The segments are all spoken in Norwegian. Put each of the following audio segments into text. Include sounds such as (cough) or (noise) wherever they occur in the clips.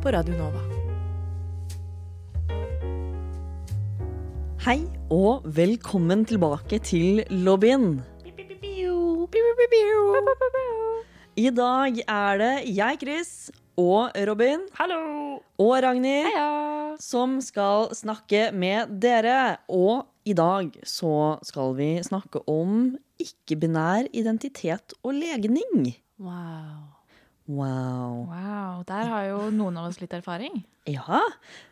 på Radio Nova. Hei og velkommen tilbake til lobbyen. I dag er det jeg, Chris, og Robin Hallo! og Ragnhild som skal snakke med dere. Og i dag så skal vi snakke om ikke-binær identitet og legning. Wow. Wow. Wow, der har jo noen av oss litt erfaring. Ja,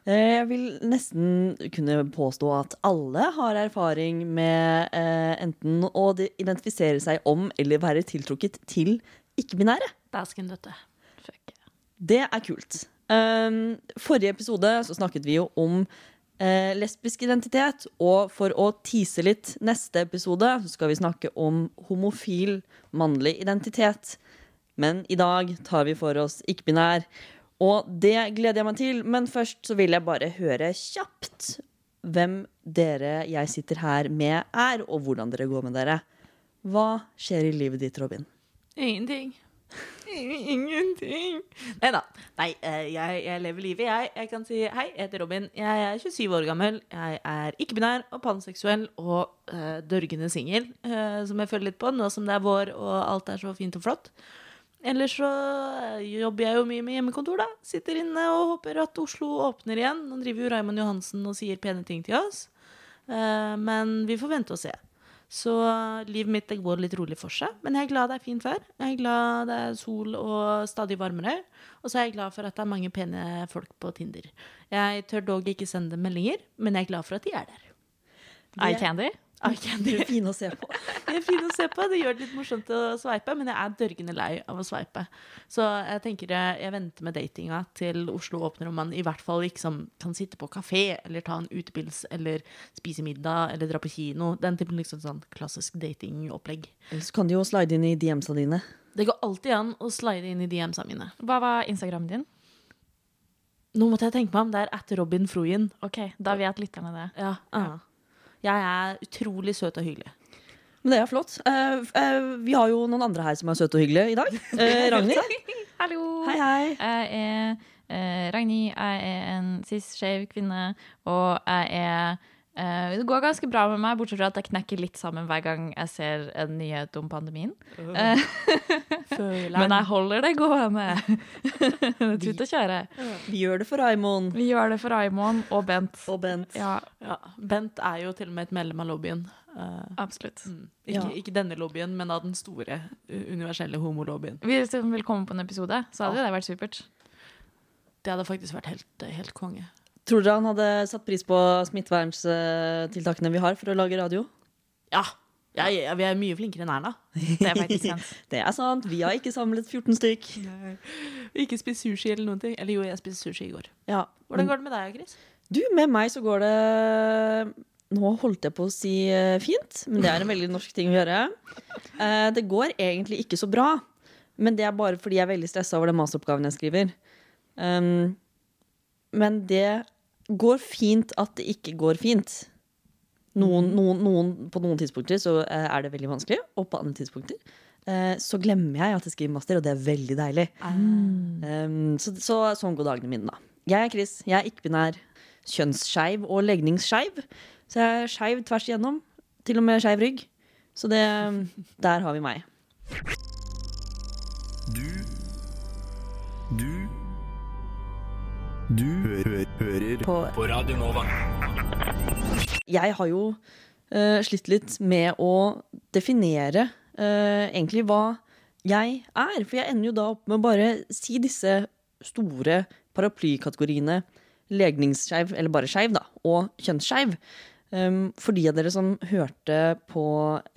eh, jeg vil nesten kunne påstå at alle har erfaring med eh, enten å identifisere seg om eller være tiltrukket til ikke-binære. Dæsken døtte. Fuck. Det er kult. Um, forrige episode så snakket vi jo om eh, lesbisk identitet, og for å tease litt neste episode så skal vi snakke om homofil mannlig identitet. Men i dag tar vi for oss ikke-binær, og det gleder jeg meg til. Men først så vil jeg bare høre kjapt hvem dere jeg sitter her med er, og hvordan dere går med dere. Hva skjer i livet ditt, Robin? Ingenting. Ingenting. Nei da. Nei, eh, jeg, jeg lever livet, jeg. Jeg kan si hei, jeg heter Robin. Jeg er 27 år gammel. Jeg er ikke-binær og panseksuell og uh, dørgende singel, uh, som jeg føler litt på nå som det er vår og alt er så fint og flott. Ellers så eh, jobber jeg jo mye med hjemmekontor, da. Sitter inne og håper at Oslo åpner igjen. Nå driver jo Raymond Johansen og sier pene ting til oss. Eh, men vi får vente og se. Så livet mitt går litt rolig for seg. Men jeg er glad det er fint vær. Jeg er glad det er sol og stadig varmere. Og så er jeg glad for at det er mange pene folk på Tinder. Jeg tør dog ikke sende dem meldinger, men jeg er glad for at de er der. Eye candy? Eye candy. (laughs) De er fine å se på. De er fine å se på. Det gjør det litt morsomt å sveipe, men jeg er dørgende lei av å sveipe. Så jeg tenker jeg, jeg venter med datinga til Oslo åpner, om man i hvert fall liksom kan sitte på kafé, eller ta en utepils, eller spise middag, eller dra på kino. Den typen liksom sånn klassisk datingopplegg. Så kan du jo slide inn i DMs-a dine. Det går alltid an å slide inn i DMs-a mine. Hva var Instagramen din? Nå måtte jeg tenke meg om. Det er at Robin Froyen. Ok, da vet lytterne det. Ja. ah. Jeg er utrolig søt og hyggelig. Men det er flott. Uh, uh, vi har jo noen andre her som er søte og hyggelige i dag. Uh, (laughs) Ragnhild. Hallo! Hei, hei. Jeg er uh, Ragnhild. Jeg er en cis-skeiv kvinne, og jeg er eh, Det går ganske bra med meg, bortsett fra at jeg knekker litt sammen hver gang jeg ser en nyhet om pandemien. (laughs) Men jeg holder (laughs) det gående. Tut og kjøre. Vi gjør det for Aimon. Vi gjør det for Aimon og Bent. og Bent. Ja, Ja, Bent er jo til og med et medlem av lobbyen. Uh, absolutt. ikke, Ja. ikke denne lobbyen, men av den store, universelle homolobbyen. Hvis du vil komme på en episode, så hadde det vært supert. Det hadde faktisk vært helt, eh, helt konge. Tror dere han hadde satt pris på smitteverntiltakene vi har for å lage radio? Ja, ja, ja, vi er mye flinkere enn Erna. Det er faktisk sant. (laughs) Det er sant. Vi har ikke samlet 14 stykk. Ikke spist sushi eller noen ting. Eller jo, jeg spiste sushi i går. Ja. Hvordan går det med deg, Chris? du, med meg så går det Nå holdt jeg på å si eh, fint, men det er en veldig norsk ting å gjøre. Eh, Det går egentlig ikke så bra, men det er bare fordi jeg er veldig stressa over den masteroppgaven jeg skriver. Um, men det går fint at det ikke går fint. Noen, noen, noen, på noen tidspunkter så eh, er det veldig vanskelig, og på andre tidspunkter eh, så glemmer jeg at jeg skriver master, og det er veldig deilig. Um, så, så sånn går dagene mine, da. Jeg er Chris. Jeg er ikke-binær, kjønnsskeiv og legningsskeiv. Så jeg er skeiv tvers igjennom. Til og med skeiv rygg. Så det, der har vi meg. Du Du Du hø hører hører på. Radio Nova. Jeg har jo uh, slitt litt med å definere uh, egentlig hva jeg er. For jeg ender jo da opp med å bare si disse store paraplykategoriene legningsskeiv, eller bare skeiv, da, og kjønnsskeiv. Um, for de av dere som hørte på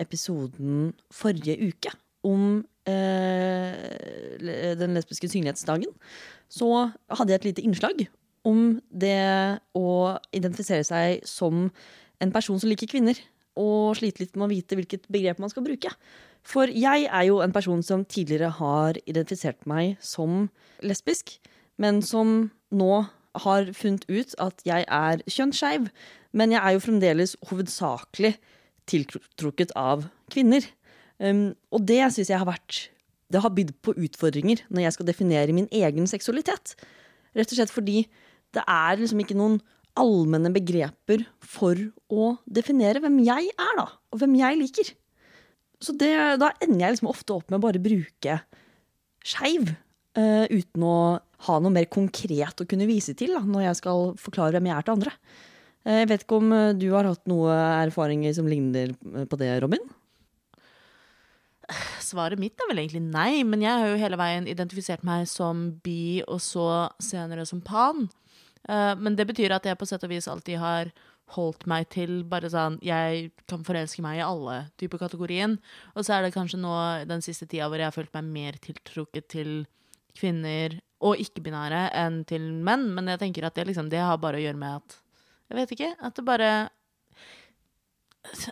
episoden forrige uke om eh, den lesbiske synlighetsdagen, så hadde jeg et lite innslag om det å identifisere seg som en person som liker kvinner, og slite litt med å vite hvilket begrep man skal bruke. For jeg er jo en person som tidligere har identifisert meg som lesbisk, men som nå har funnet ut at jeg er kjønnsskeiv. Men jeg er jo fremdeles hovedsakelig tiltrukket av kvinner. Um, og det syns jeg har vært Det har bydd på utfordringer når jeg skal definere min egen seksualitet. Rett og slett fordi det er liksom ikke noen allmenne begreper for å definere hvem jeg er, da. Og hvem jeg liker. Så det, da ender jeg liksom ofte opp med å bare bruke skeiv. Uh, uten å ha noe mer konkret å kunne vise til da, når jeg skal forklare hvem jeg er til andre. Uh, jeg vet ikke om eh, du har hatt noe erfaringer som ligner på det, Robin? Svaret mitt er vel egentlig nei, men jeg har jo hele veien identifisert meg som bi, og så senere som pan. Eh, men det betyr at jeg på sett og vis alltid har holdt meg til bare sånn Jeg kan forelske meg i alle typer kategorien. Og så er det kanskje nå den siste tida hvor jeg har følt meg mer tiltrukket til kvinner og ikke-binære enn til menn. Men jeg tenker at det, liksom, det har bare å gjøre med at Jeg vet ikke. At det bare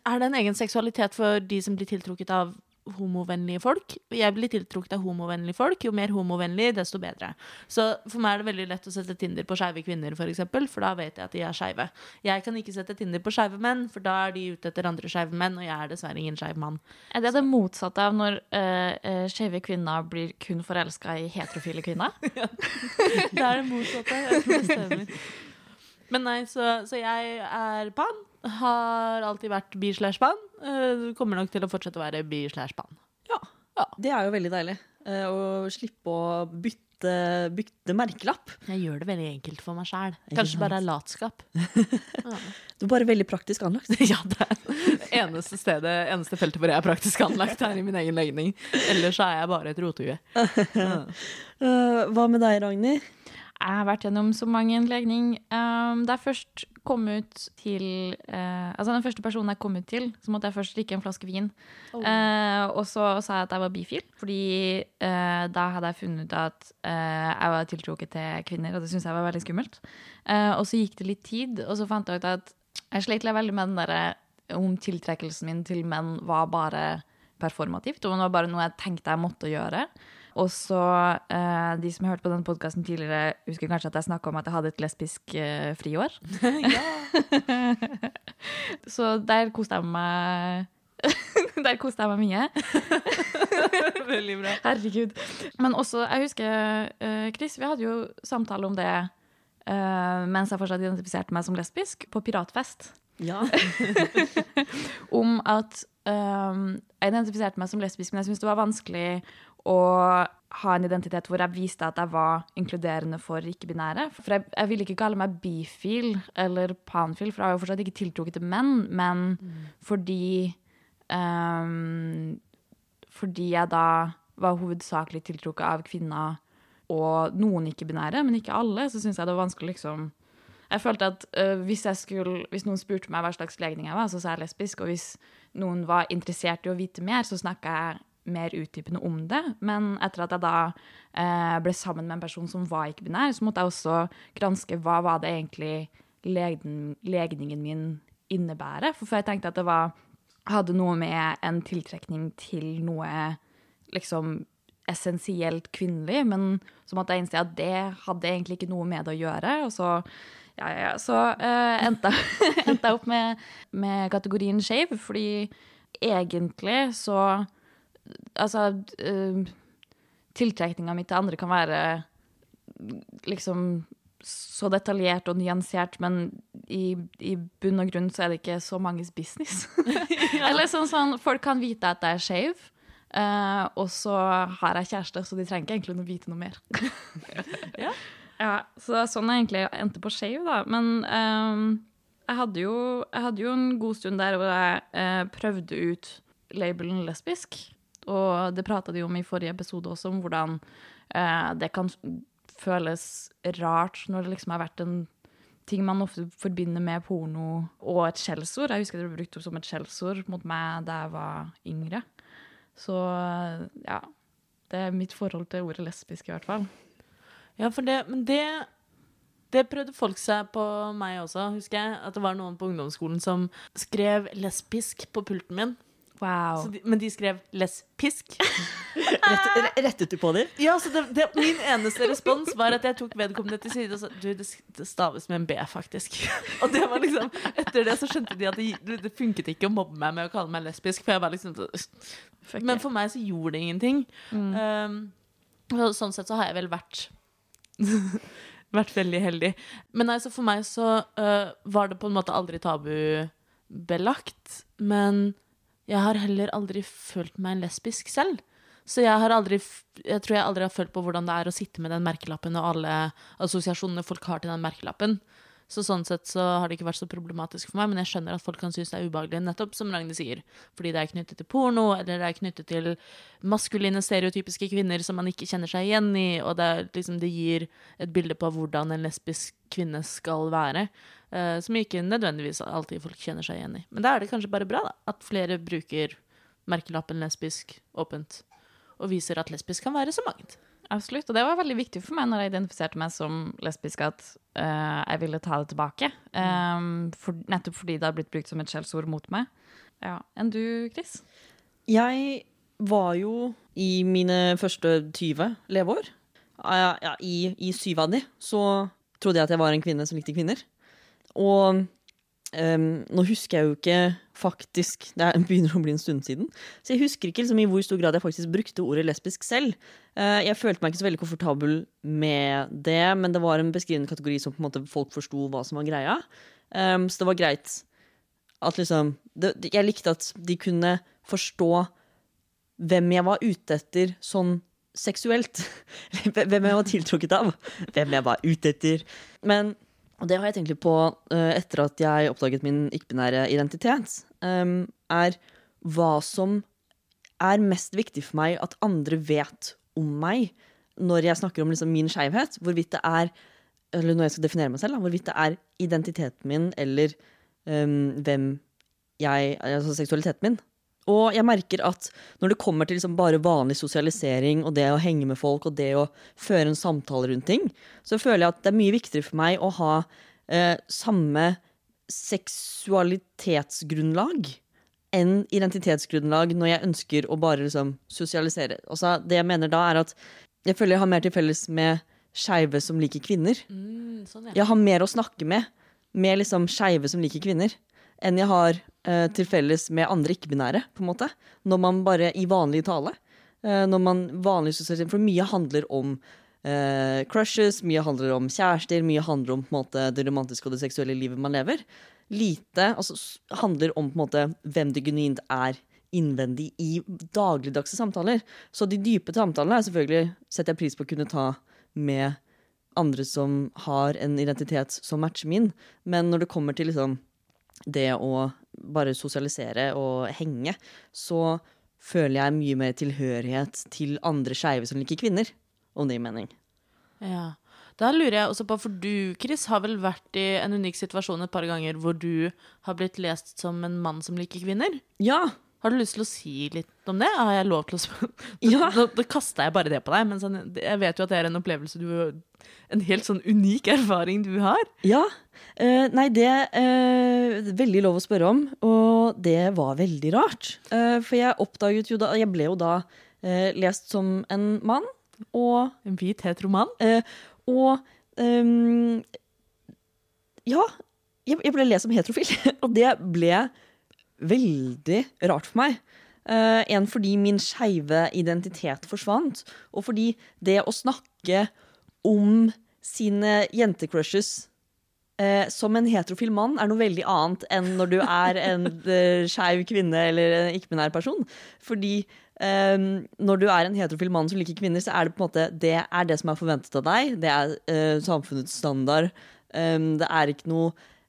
Er det en egen seksualitet for de som blir tiltrukket av homovennlige folk? Jeg blir tiltrukket av homovennlige folk. Jo mer homovennlig, desto bedre. Så for meg er det veldig lett å sette Tinder på skeive kvinner, for eksempel, for da vet jeg at de er skeive. Jeg kan ikke sette Tinder på skeive menn, for da er de ute etter andre skeive menn, og jeg er dessverre ingen skeiv mann. Er det det motsatte av når uh, skeive kvinner blir kun forelska i heterofile kvinner? (laughs) Det er det motsatte. Jeg tror det stemmer. Men nei, så, så jeg er pan. Har alltid vært bi slash band. Eh, kommer nok til å fortsette å være bi slash band. Ja. Det er jo veldig deilig. eh, Å slippe å bytte, bytte merkelapp. Jeg gjør det veldig enkelt for meg sjæl. Kanskje bare er latskap. (laughs) Du er bare veldig praktisk anlagt. (laughs) ja, det er eneste stedet, eneste feltet hvor jeg er praktisk anlagt, er i min egen legning. Ellers er jeg bare et rotehue. (laughs) Eh, hva med deg, Ragnhild? Jeg har vært gjennom så mange en legning. Um, da jeg først kom ut til uh, Altså den første personen jeg kom ut til, så måtte jeg først drikke en flaske vin. Eh, og så sa jeg at jeg var bifil, fordi uh, da hadde jeg funnet ut at jeg var tiltrukket til kvinner, og det syntes jeg var veldig skummelt. Og så gikk det litt tid, og så fant jeg ut at jeg slet veldig med den derre om tiltrekkelsen min til menn var bare performativt, og det var bare noe jeg tenkte jeg måtte gjøre. Og så, eh, de som har hørt på denne podkasten tidligere, husker kanskje at jeg snakka om at jeg hadde et lesbisk eh, friår. (laughs) så der koste jeg meg (laughs) Der koste jeg meg mye. (laughs) Veldig bra. Herregud. Men også, jeg husker, eh, Chris, vi hadde jo samtale om det eh, mens jeg fortsatt identifiserte meg som lesbisk, på piratfest. Ja. om at um, jeg identifiserte meg som lesbisk, men jeg syntes det var vanskelig å ha en identitet hvor jeg viste at jeg var inkluderende for ikke-binære. For jeg, jeg ville ikke kalle meg bifil eller panfil, for jeg var jo fortsatt ikke tiltrukket til menn, men fordi um, Fordi jeg da var hovedsakelig tiltrukket av kvinner og noen ikke-binære, men ikke alle, så syns jeg det var vanskelig liksom jeg følte at uh, hvis, jeg skulle, hvis noen spurte meg hva slags legning jeg var, så sa jeg lesbisk. Og hvis noen var interessert i å vite mer, så snakka jeg mer utdypende om det. Men etter at jeg da eh, ble sammen med en person som var ikke-binær, så måtte jeg også granske hva var det egentlig legden, legningen min innebærer. For før jeg tenkte at det var, hadde noe med en tiltrekning til noe liksom essensielt kvinnelig, men så måtte jeg innse at det hadde egentlig ikke noe med det å gjøre. Og så ja, ja. Så eh, (laughs) endte, jeg, opp med, med kategorien skeiv, fordi egentlig så Altså uh, Tiltrekninga mi til andre kan være liksom så detaljert og nyansert, men i, i bunn og grunn så er det ikke så manges business. (laughs) Eller sånn sånn Folk kan vite at jeg er skeiv, uh, og så har jeg kjæreste, så de trenger ikke egentlig å vite noe mer. (laughs) Ja. Ja, så det er sånn jeg egentlig endte på skeiv, da. Men um, jeg, hadde jo, jeg hadde jo en god stund der hvor jeg uh, prøvde ut labelen lesbisk. Og det prata de om i forrige episode også, om hvordan eh, det kan føles rart når det liksom har vært en ting man ofte forbinder med porno og et skjellsord. Jeg husker det ble brukt som et skjellsord mot meg da jeg var yngre. Så ja. Det er mitt forhold til ordet lesbisk, i hvert fall. Ja, for det, men det det prøvde folk seg på meg også, husker jeg. At det var noen på ungdomsskolen som skrev lesbisk på pulten min. Wow. Så de, men de skrev lesbisk. (laughs) Rett, rettet du på dem? Ja, så det, det, Min eneste respons var at jeg tok vedkommende til side og sa Du, det, staves med en B, faktisk. (laughs) Og det var liksom Etter det så skjønte de at det, det funket ikke å mobbe meg med å kalle meg lesbisk. For jeg var liksom Men for meg så gjorde det ingenting. Um, sånn sett så har jeg vel vært (laughs) Vært veldig heldig. Men nei, så for meg så uh, var det på en måte aldri tabubelagt. Men jeg har heller aldri følt meg lesbisk selv. Så jeg har aldri Jeg tror jeg aldri har følt på hvordan det er å sitte med den merkelappen og alle assosiasjonene folk har til den merkelappen. Så sånn sett så har det ikke vært så problematisk for meg, men jeg skjønner at folk kan synes det er ubehagelig, nettopp som Ragnhild sier. Fordi det er knyttet til porno, eller det er knyttet til maskuline, stereotypiske kvinner som man ikke kjenner seg igjen i, og det, liksom, det gir et bilde på hvordan en lesbisk kvinne skal være, som ikke nødvendigvis alltid folk kjenner seg igjen i. Men da er det kanskje bare bra, da, at flere bruker merkelappen lesbisk åpent, og viser at lesbisk kan være så mangt. Absolutt. Og det var veldig viktig for meg når jeg identifiserte meg som lesbisk, at uh, jeg ville ta det tilbake. Um, for, nettopp fordi det har blitt brukt som et skjellsord mot meg. Ja. Enn du, Chris? Jeg var jo i mine første 20 leveår. Ja, ja, i, I syv av de så trodde jeg at jeg var en kvinne som likte kvinner. Og um, nå husker jeg jo ikke faktisk Det er- (laughs) begynner å bli en stund siden. Så jeg husker ikke liksom, i hvor stor grad jeg faktisk brukte ordet lesbisk selv. Uh, jeg følte meg ikke så veldig komfortabel med det, men det var en beskrivende kategori som på en måte folk forsto hva som var greia. Um, så det var greit at liksom det- Jeg likte at de kunne forstå hvem jeg var ute etter sånn seksuelt. (laughs) hvem jeg var tiltrukket av. Hvem jeg var ute etter. Men og det har jeg tenkt litt på eh, etter at jeg oppdaget min ikke-binære identitet. em, er hva som er mest viktig for meg at andre vet om meg når jeg snakker om liksom min skeivhet. Hvorvidt det er Eller når jeg skal definere meg selv, da, hvorvidt det er identiteten min eller um, hvem jeg Altså seksualiteten min. Og jeg merker at når det kommer til liksom bare vanlig sosialisering og det å henge med folk og det å føre en samtale rundt ting, så føler jeg at det er mye viktigere for meg å ha eh, samme seksualitetsgrunnlag enn identitetsgrunnlag når jeg ønsker å bare liksom sosialisere. Altså, det jeg mener da, er at jeg føler jeg har mer til felles med skeive som liker kvinner. sånn, Jeg har mer å snakke med med liksom skeive som liker kvinner, enn jeg har eh, til felles med andre ikke-binære, på en måte. Når man bare i vanlig tale. Eh, når man vanlig. For mye handler om eh, crushes, mye handler om kjærester, mye handler om måte, det romantiske og det seksuelle livet man lever. Lite altså, handler om måte, hvem det genuint er innvendig i dagligdagse samtaler. Så de dype samtalene er selvfølgelig setter jeg pris på å kunne ta med andre som har en identitet som matcher min. Men når det kommer til liksom det å bare sosialisere og henge, så føler jeg mye mer tilhørighet til andre skeive som liker kvinner. Om det gir mening. Ja. Da lurer jeg også på, for du, Chris, har vel vært i en unik situasjon et par ganger hvor du har blitt lest som en mann som liker kvinner? Ja! Har du lyst til å si litt om det? Har jeg lov til å spørre? (laughs) Ja. Da, da kasta jeg bare det på deg, men sånn, jeg vet jo at det er en opplevelse du En helt sånn unik erfaring du har. Ja. Eh, nei, det er veldig lov å spørre om, og det var veldig rart. Eh, for jeg oppdaget jo da Jeg ble jo da eh, lest som en mann, og En hvit heteroman. Eh, og ehm, Ja, jeg, jeg ble lest som heterofil, (laughs) og det ble veldig rart for meg. Uh, en fordi min skeive identitet forsvant, og fordi det å snakke om sine jentecrushes eh, som en heterofil mann er noe veldig annet enn når du er en uh, (laughs) skeiv kvinne eller en ikke-binær person. Fordi eh, når du er en heterofil mann som liker kvinner, så er det på en måte det er det som er forventet av deg. Det er eh, samfunnets standard. Um, det er ikke noe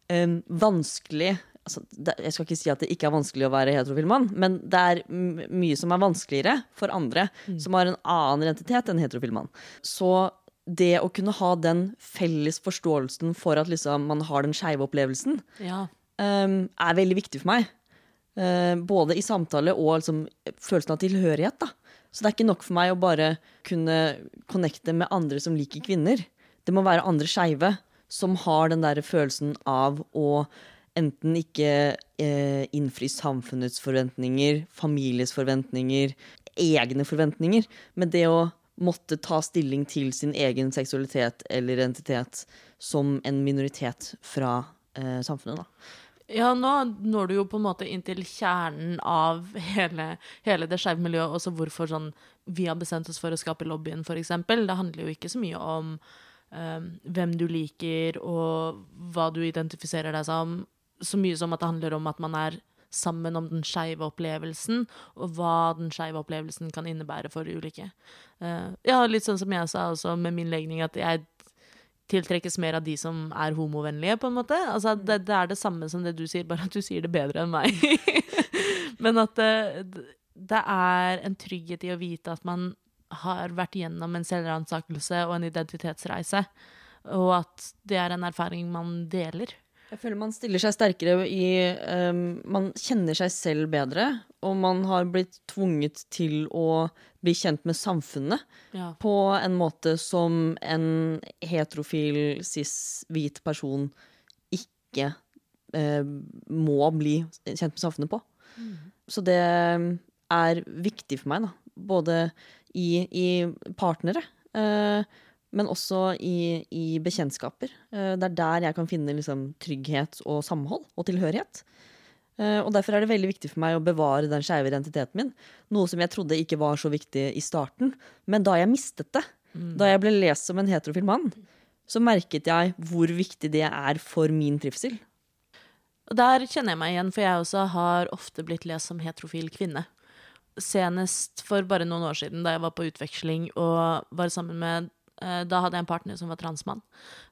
um, vanskelig altså, det, Jeg skal ikke si at det ikke er vanskelig å være heterofil mann, men det er mye som er vanskeligere for andre som har en annen identitet enn heterofil mann. Så det å kunne ha den felles forståelsen for at liksom, man har den skeive opplevelsen, Ja. um, er veldig viktig for meg. Uh, både i samtale og liksom, følelsen av tilhørighet. Da. Så det er ikke nok for meg å bare kunne connecte med andre som liker kvinner. Det må være andre skeive som har den der følelsen av å enten ikke eh, innfri samfunnets forventninger, families forventninger, egne forventninger, men det å måtte ta stilling til sin egen seksualitet eller identitet som en minoritet fra eh, samfunnet. Da. Ja, nå når du jo på en måte inn til kjernen av hele, hele det skeive miljøet, også hvorfor sånn vi har bestemt oss for å skape lobbyen, f.eks. Det handler jo ikke så mye om um, hvem du liker, og hva du identifiserer deg som, så mye som at det handler om at man er sammen om den skeive opplevelsen, og hva den skeive opplevelsen kan innebære for ulike. Uh, ja, litt sånn som jeg sa også med min legning, at jeg tiltrekkes mer av de som er homovennlige, på en måte. Altså, det, det, er det samme som det du sier, bare at du sier det bedre enn meg. (laughs) Men at det, det, er en trygghet i å vite at man har vært gjennom en selvransakelse og en identitetsreise, og at det er en erfaring man deler. Jeg føler man stiller seg sterkere i um, Man kjenner seg selv bedre, og man har blitt tvunget til å bli kjent med samfunnet ja. på en måte som en heterofil, cis, hvit person ikke uh, må bli kjent med samfunnet på. Mm. Så det er viktig for meg, da. Både i, i partnere. Uh, men også i, i bekjentskaper. Eh, det er der jeg kan finne liksom, trygghet og samhold og tilhørighet. Eh, og Derfor er det veldig viktig for meg å bevare den skeive identiteten min. Noe som jeg trodde ikke var så viktig i starten. Men da jeg mistet det, mm. da jeg ble lest som en heterofil mann, så merket jeg hvor viktig det er for min trivsel. Der kjenner jeg meg igjen, for jeg også har ofte blitt lest som heterofil kvinne. Senest for bare noen år siden, da jeg var på utveksling og var sammen med da hadde jeg en partner som var transmann.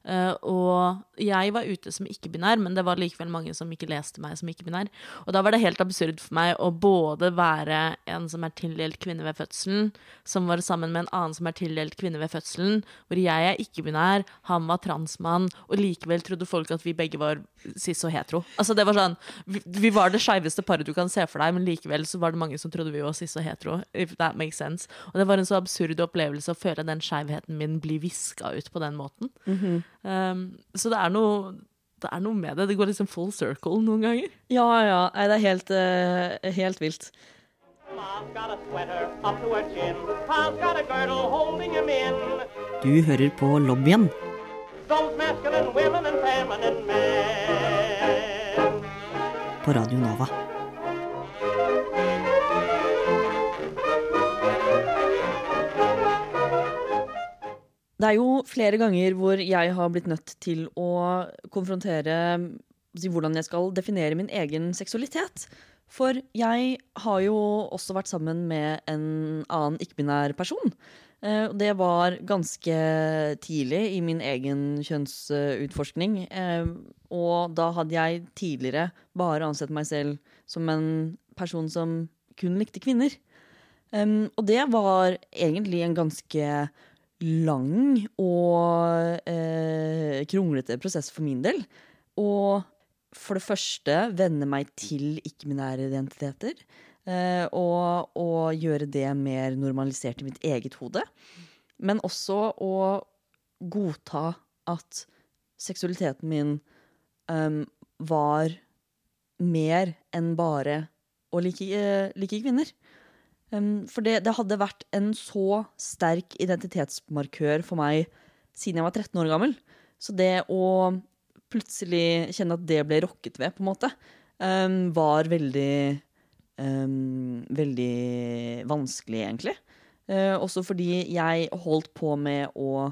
Uh, og jeg var ute som ikke-binær, men det var likevel mange som ikke leste meg som ikke-binær. Og da var det helt absurd for meg å både være en som er tildelt kvinne ved fødselen, som var sammen med en annen som er tildelt kvinne ved fødselen, hvor jeg er ikke-binær, han var transmann, og likevel trodde folk at vi begge var cis og hetero. Altså det var sånn, Vi, vi var det skeiveste paret du kan se for deg, men likevel så var det mange som trodde vi var cis og hetero. If that makes sense. Og det var en så absurd opplevelse å føle den skeivheten min bli viska ut på den måten. Mm -hmm. Um, så det er noe det er noe med det. Det går liksom full circle noen ganger. Ja, ja. Nei, det er helt, uh, helt vilt. Du hører på lobbyen. På Radio Nova. Det er jo flere ganger hvor jeg har blitt nødt til å konfrontere hvordan jeg skal definere min egen seksualitet. For jeg har jo også vært sammen med en annen ikke-binær person. Eh, det var ganske tidlig i min egen kjønnsutforskning. Eh, og da hadde jeg tidligere bare ansett meg selv som en person som kun likte kvinner. Og det var egentlig en ganske lang og eh, kronglete prosess for min del. Og for det første venne meg til ikke-minære identiteter. Eh, og, og, gjøre det mer normalisert i mitt eget hode. Men også å godta at seksualiteten min um, var mer enn bare å like, uh, like kvinner. For det, det, hadde vært en så sterk identitetsmarkør for meg siden jeg var 13 år gammel. Så det å plutselig kjenne at det ble rokket ved, på en måte, var veldig Veldig vanskelig, egentlig. Uh, også fordi jeg holdt på med å,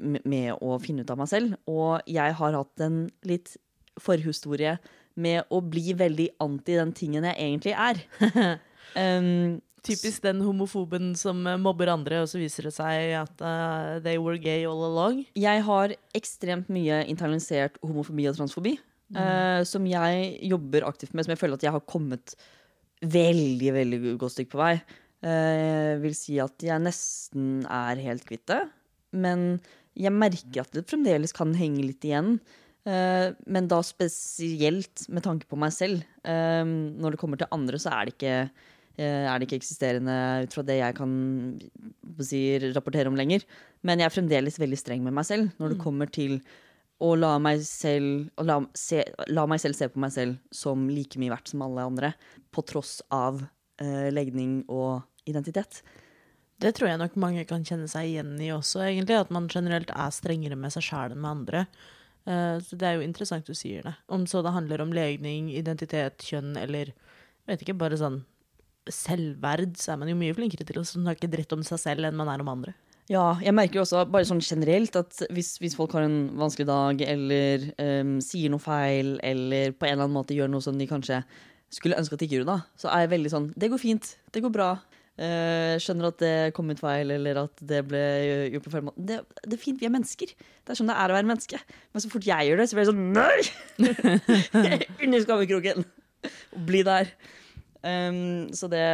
med å finne ut av meg selv. Og jeg har hatt en litt forhistorie med å bli veldig anti den tingen jeg egentlig er. (laughs) um, Typisk den homofoben som eh, mobber andre, og så viser det seg at uh, they were gay all along. Jeg har ekstremt mye internalisert homofobi og transfobi, mm. uh, som jeg jobber aktivt med, som jeg føler at jeg har kommet veldig, veldig godt stykke på vei. Uh, vil si at jeg nesten er helt kvitt det, men jeg merker at det fremdeles kan henge litt igjen. Uh, men da spesielt med tanke på meg selv. Eh, når det kommer til andre, så er det ikke, er det ikke eksisterende ut fra det jeg kan si, rapportere om lenger. Men jeg er fremdeles veldig streng med meg selv når det kommer til å la meg selv, la, se, la meg selv se på meg selv som like mye verdt som alle andre, på tross av eh, legning og identitet. Det tror jeg nok mange kan kjenne seg igjen i også, egentlig. At man generelt er strengere med seg sjæl enn med andre. Uh, så det er jo interessant du sier det. Om så det handler om legning, identitet, kjønn eller jeg vet ikke, bare sånn selvverd, så er man jo mye flinkere til å snakke dritt om seg selv enn man er om andre. Ja, jeg merker jo også bare sånn generelt at hvis, hvis folk har en vanskelig dag, eller um, sier noe feil, eller på en eller annen måte gjør noe som de kanskje skulle ønske at de ikke gjorde, da, så er jeg veldig sånn Det går fint. Det går bra. Uh, skjønner at det kom ut feil, eller at det ble gjort på feil måte. Det, det er fint, vi er mennesker. Det er sånn det er å være menneske. Men så fort jeg gjør det, så blir jeg sånn Nei! (laughs) Under skammekroken. Bli der. Um, så det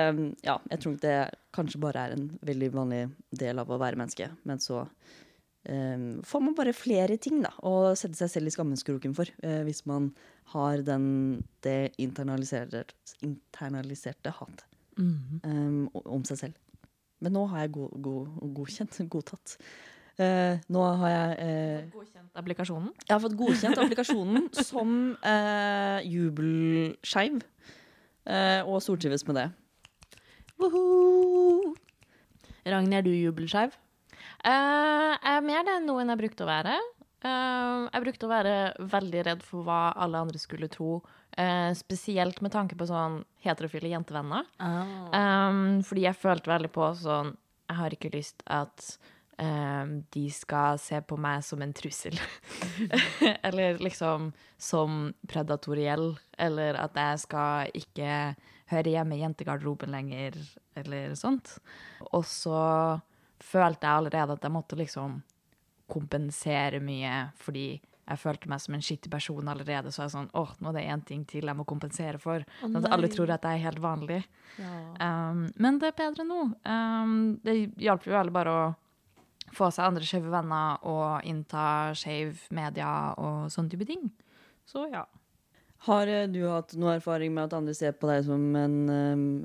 Ja, jeg tror det kanskje bare er en veldig vanlig del av å være menneske. Men så um, får man bare flere ting da å sette seg selv i skammeskroken for. Uh, hvis man har den, det internaliserte, internaliserte hat um, om seg selv. Men nå har jeg go go godkjent, (laughs) godtatt. Uh, nå har jeg uh, Godkjent applikasjonen. jeg har fått godkjent applikasjonen (laughs) som uh, jubelskeiv. Eh, og stortrives med det. Woohoo! Ragnhild, er du jubelskeiv? Uh, jeg er mer det enn noen jeg brukte å være. Uh, jeg brukte å være veldig redd for hva alle andre skulle tro. Uh, spesielt med tanke på sånn heterofile jentevenner. Um, fordi jeg følte veldig på sånn Jeg har ikke lyst at um, de skal se på meg som en trussel. (laughs) eller liksom som predatoriell. Eller at jeg skal ikke høre hjemme i jentegarderoben lenger, eller sånt. Og så følte jeg allerede at jeg måtte liksom kompensere mye, fordi jeg følte meg som en skittig person allerede. Så jeg sånn, åh, nå er det én ting til jeg må kompensere for. Sånn at alle tror at jeg er helt vanlig. Um, men det er bedre nå. Um, det hjalp jo alle bare å få seg andre skeive venner og innta skeiv media og sånne type ting. Så ja. Har eh, du hatt noe erfaring med at andre ser på deg som en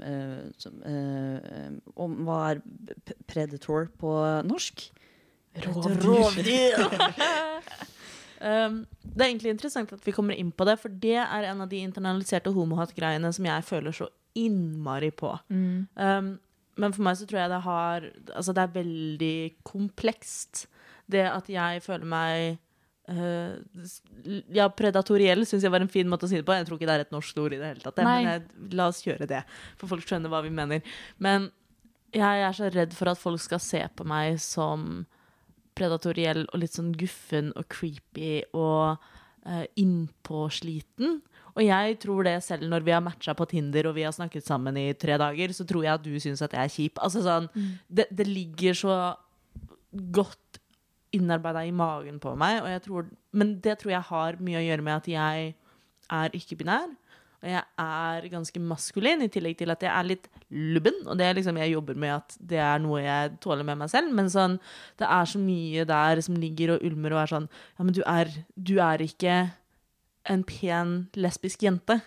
eh, som, eh, um, om, Hva er predator på norsk? Um, (laughs) (laughs) det er egentlig interessant at vi kommer inn på det, for det er en av de internaliserte homohat-greiene som jeg føler så innmari på. Um, men for meg så tror jeg det har Altså, det er veldig komplekst. Det at jeg føler meg uh, Ja, predatoriell syns jeg var en fin måte å si det på. Jeg tror ikke det er et norsk ord i det hele tatt. Nei. Men jeg, la oss kjøre det, for folk skjønner hva vi mener. Men jeg er så redd for at folk skal se på meg som predatoriell og litt sånn guffen og creepy og uh, innpåsliten. Og jeg tror det selv når vi har matcha på Tinder og vi har snakket sammen i tre dager, så tror jeg at du syns at jeg er kjip. Altså sånn, det, det ligger så godt innarbeida i magen på meg, og jeg tror, men det tror jeg har mye å gjøre med at jeg er ikke-binær. Og jeg er ganske maskulin, i tillegg til at jeg er litt lubben. Og det er liksom jeg jobber med at det er noe jeg tåler med meg selv. Men sånn, det er så mye der som ligger og ulmer og er sånn Ja, men du er, du er ikke en pen lesbisk jente.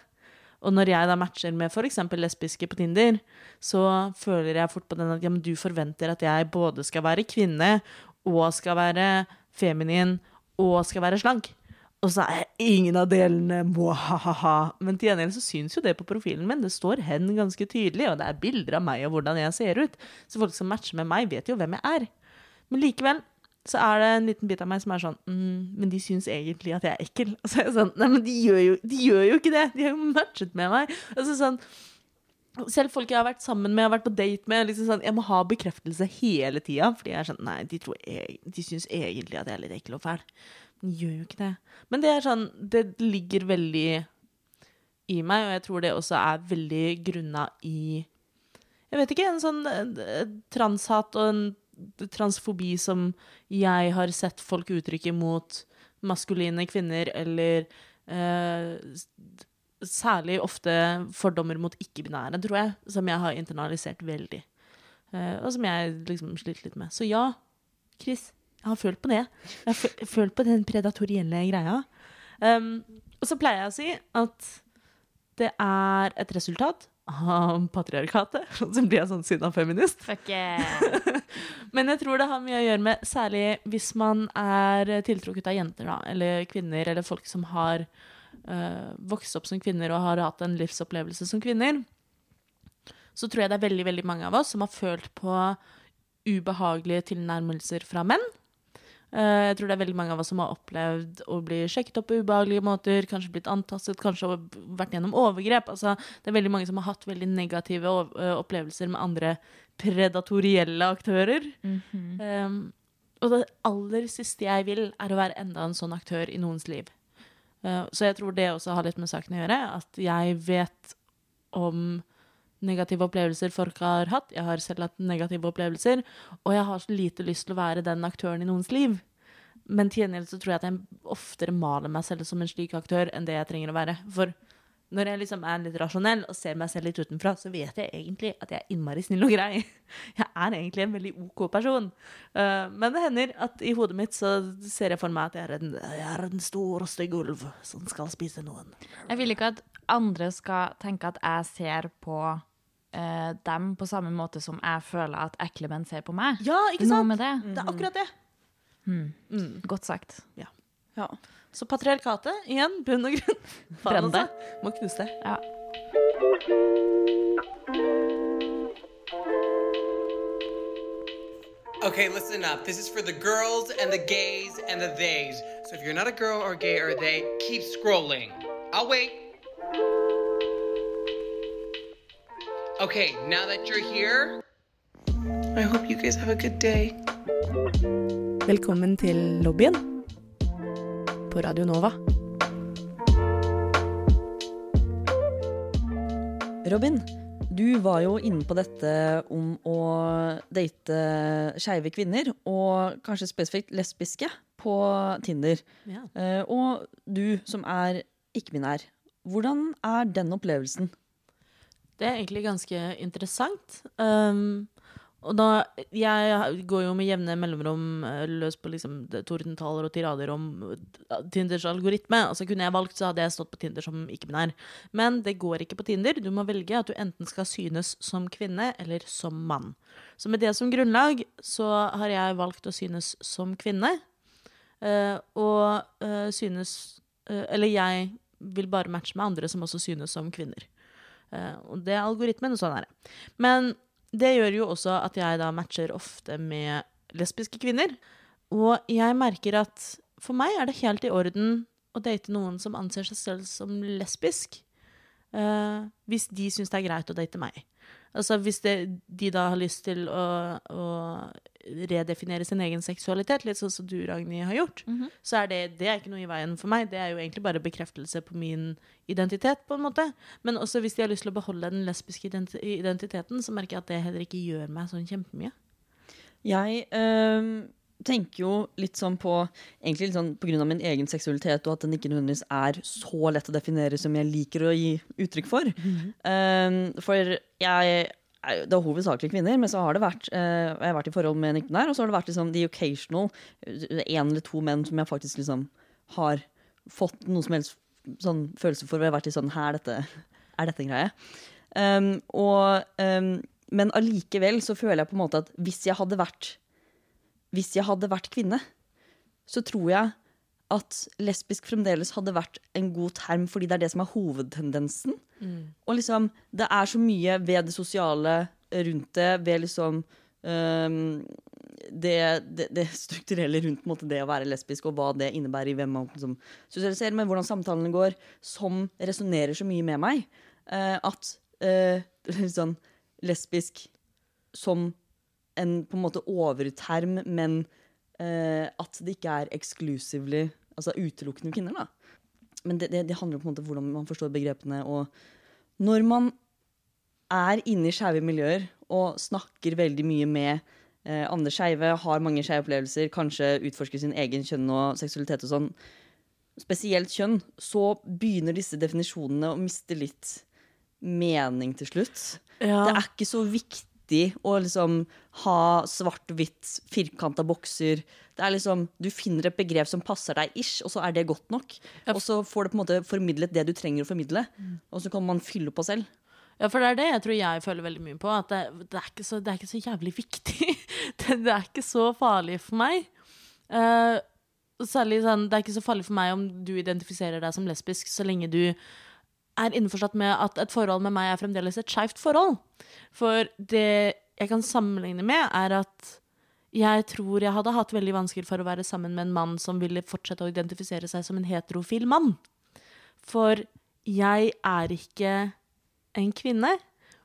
Og når jeg da matcher med f.eks. lesbiske på Tinder, så føler jeg fort på den at ja, du forventer at jeg både skal være kvinne, og skal være feminin, og skal være slank. Og så er ingen av delene ha-ha-ha. Men til gjengjeld så syns jo det på profilen min. Det står hen ganske tydelig, og det er bilder av meg og hvordan jeg ser ut. Så folk som matcher med meg, vet jo hvem jeg er. Men likevel så er det en liten bit av meg som er sånn mm, Men de syns egentlig at jeg er ekkel. Og så er jeg sånn Nei, men de gjør jo, de gjør jo ikke det! De har jo matchet med meg. Altså sånn selv folk jeg har vært sammen med, jeg har vært på date med, liksom sånn, jeg må ha bekreftelse hele tida. Fordi jeg er sånn Nei, de, jeg, de syns egentlig at jeg er litt ekkel og fæl. Men gjør jo ikke det. Men det er sånn Det ligger veldig i meg, og jeg tror det også er veldig grunna i Jeg vet ikke, en sånn eh, transhat og en transfobi som jeg har sett folk uttrykke mot maskuline kvinner, eller eh, særlig ofte fordommer mot ikke-binære, tror jeg, som jeg har internalisert veldig. Eh, og som jeg liksom sliter litt med. Så ja, Chris, jeg har følt på det. Jeg har fø- følt på den predatorielle greia. Um, og så pleier jeg å si at det er et resultat av patriarkatet. (laughs) Så blir jeg sånn sinna feminist. Fuck (laughs) yeah. Men jeg tror det har mye å gjøre med særlig hvis man er tiltrukket av jenter, da, eller kvinner, eller folk som har uh, vokst opp som kvinner og har hatt en livsopplevelse som kvinner. Så tror jeg det er veldig, veldig mange av oss som har følt på ubehagelige tilnærmelser fra menn. Eh, Jeg tror det er veldig mange av oss som har opplevd å bli sjekket opp på ubehagelige måter, kanskje blitt antastet, kanskje vært gjennom overgrep. Altså, det er veldig mange som har hatt veldig negative opplevelser med andre predatorielle aktører. um, og det aller siste jeg vil, er å være enda en sånn aktør i noens liv. Uh, så jeg tror det også har litt med saken å gjøre. At jeg vet om negative opplevelser folk har hatt. Jeg har selv hatt negative opplevelser. Og jeg har så lite lyst til å være den aktøren i noens liv. Men til gjengjeld så tror jeg at jeg oftere maler meg selv som en slik aktør enn det jeg trenger å være. For når jeg liksom er litt rasjonell og ser meg selv litt utenfra, så vet jeg egentlig at jeg er innmari snill og grei. (laughs) Jeg er egentlig en veldig OK person. Eh, men det hender at i hodet mitt så ser jeg for meg at jeg er en, jeg er en stor og stygg ulv som skal spise noen. Jeg vil ikke at andre skal tenke at jeg ser på eh, dem på samme måte som jeg føler at ekle menn ser på meg. Ja, ikke Noe sant? med det. Det er akkurat det. Godt sagt. Ja. Så patriarkatet, igjen, bunn og grunn. Faen, Brenn det. altså. Må knuse det. Ja. Okay, listen up. This is for the girls and the gays and the theys. So if you're not a girl or gay or they, keep scrolling. I'll wait. Okay, now that you're here, I hope you guys have a good day. Velkommen til lobbyen på Radio Nova. Robin, du var jo inne på dette om å date skeive kvinner, og kanskje spesifikt lesbiske, på Tinder. Ja. Eh, og du som er ikke-binær, hvordan er den opplevelsen? Det er egentlig ganske interessant. Um, og da, jeg går jo med jevne mellomrom eh, løs på liksom tordentaler og tirader om eh, Tinders algoritme. Altså Kunne jeg valgt, så hadde jeg stått på Tinder som ikke-binær. Men det går ikke på Tinder. Du må velge at du enten skal synes som kvinne eller som mann. Så med det som grunnlag så har jeg valgt å synes som kvinne. Eh, og synes Eller jeg vil bare matche med andre som også synes som kvinner. Eh, og det er algoritmen, og sånn er det. Men det gjør jo også at jeg da matcher ofte med lesbiske kvinner. Og jeg merker at for meg er det helt i orden å date noen som anser seg selv som lesbisk, eh, hvis de syns det er greit å date meg. Altså Hvis det, de da har lyst til å, å redefinere sin egen seksualitet, litt sånn som du, Ragnhild, har gjort, så er det, det er ikke noe i veien for meg. Det er jo egentlig bare bekreftelse på min identitet, på en måte. Men også hvis de har lyst til å beholde den lesbiske identiteten, så merker jeg at det heller ikke gjør meg sånn kjempemye. Jeg øhm, tenker jo litt sånn på Egentlig litt sånn på grunn av min egen seksualitet, og at den ikke nødvendigvis er så lett å definere som jeg liker å gi uttrykk for. Øhm, for jeg det er hovedsakelig kvinner, men så har det vært øh, Jeg har vært i forhold med en ikke-binær, og så har det vært liksom the occasional én eller to menn som jeg faktisk liksom har fått noe som helst sånn følelse for. Og jeg har vært i sånn Her, dette, er dette en greie? Um, og, um, men allikevel så føler jeg på en måte at hvis jeg hadde vært Hvis jeg hadde vært kvinne, så tror jeg at lesbisk fremdeles hadde vært en god term, fordi det er det som er hovedtendensen. Og liksom, det er så mye ved det sosiale rundt det, ved liksom um, det, det, det strukturelle rundt måte, det å være lesbisk, og hva det innebærer i hvem man liksom, sosialiserer med, hvordan samtalene går, som resonnerer så mye med meg, uh, at uh, sånn (laughs) lesbisk som en på en måte overterm, men eh, at det ikke er exclusively, altså utelukkende kvinner, da. Men det, det, det handler på en måte om hvordan man forstår begrepene. Og når man er inne i skeive miljøer og snakker veldig mye med eh, andre skeive, har mange skeive opplevelser, kanskje utforsker sin egen kjønn og seksualitet og sånn, spesielt kjønn, så begynner disse definisjonene å miste litt mening til slutt. Det er ikke så viktig viktig å liksom ha svart-hvitt, firkanta bokser. Det er liksom, Du finner et begrep som passer deg ish, og så er det godt nok. Og så får du på en måte formidlet det du trenger å formidle, og så kan man fylle på selv. Ja, for det er det jeg tror jeg føler veldig mye på. At det, det, er, ikke så, det er ikke så jævlig viktig. (laughs) det, det er ikke så farlig for meg. Uh, særlig sånn, Det er ikke så farlig for meg om du identifiserer deg som lesbisk, så lenge du er innforstått med at et forhold med meg er fremdeles et skeivt forhold. For det jeg kan sammenligne med, er at jeg tror jeg hadde hatt veldig vansker for å være sammen med en mann som ville fortsette å identifisere seg som en heterofil mann. For jeg er ikke en kvinne,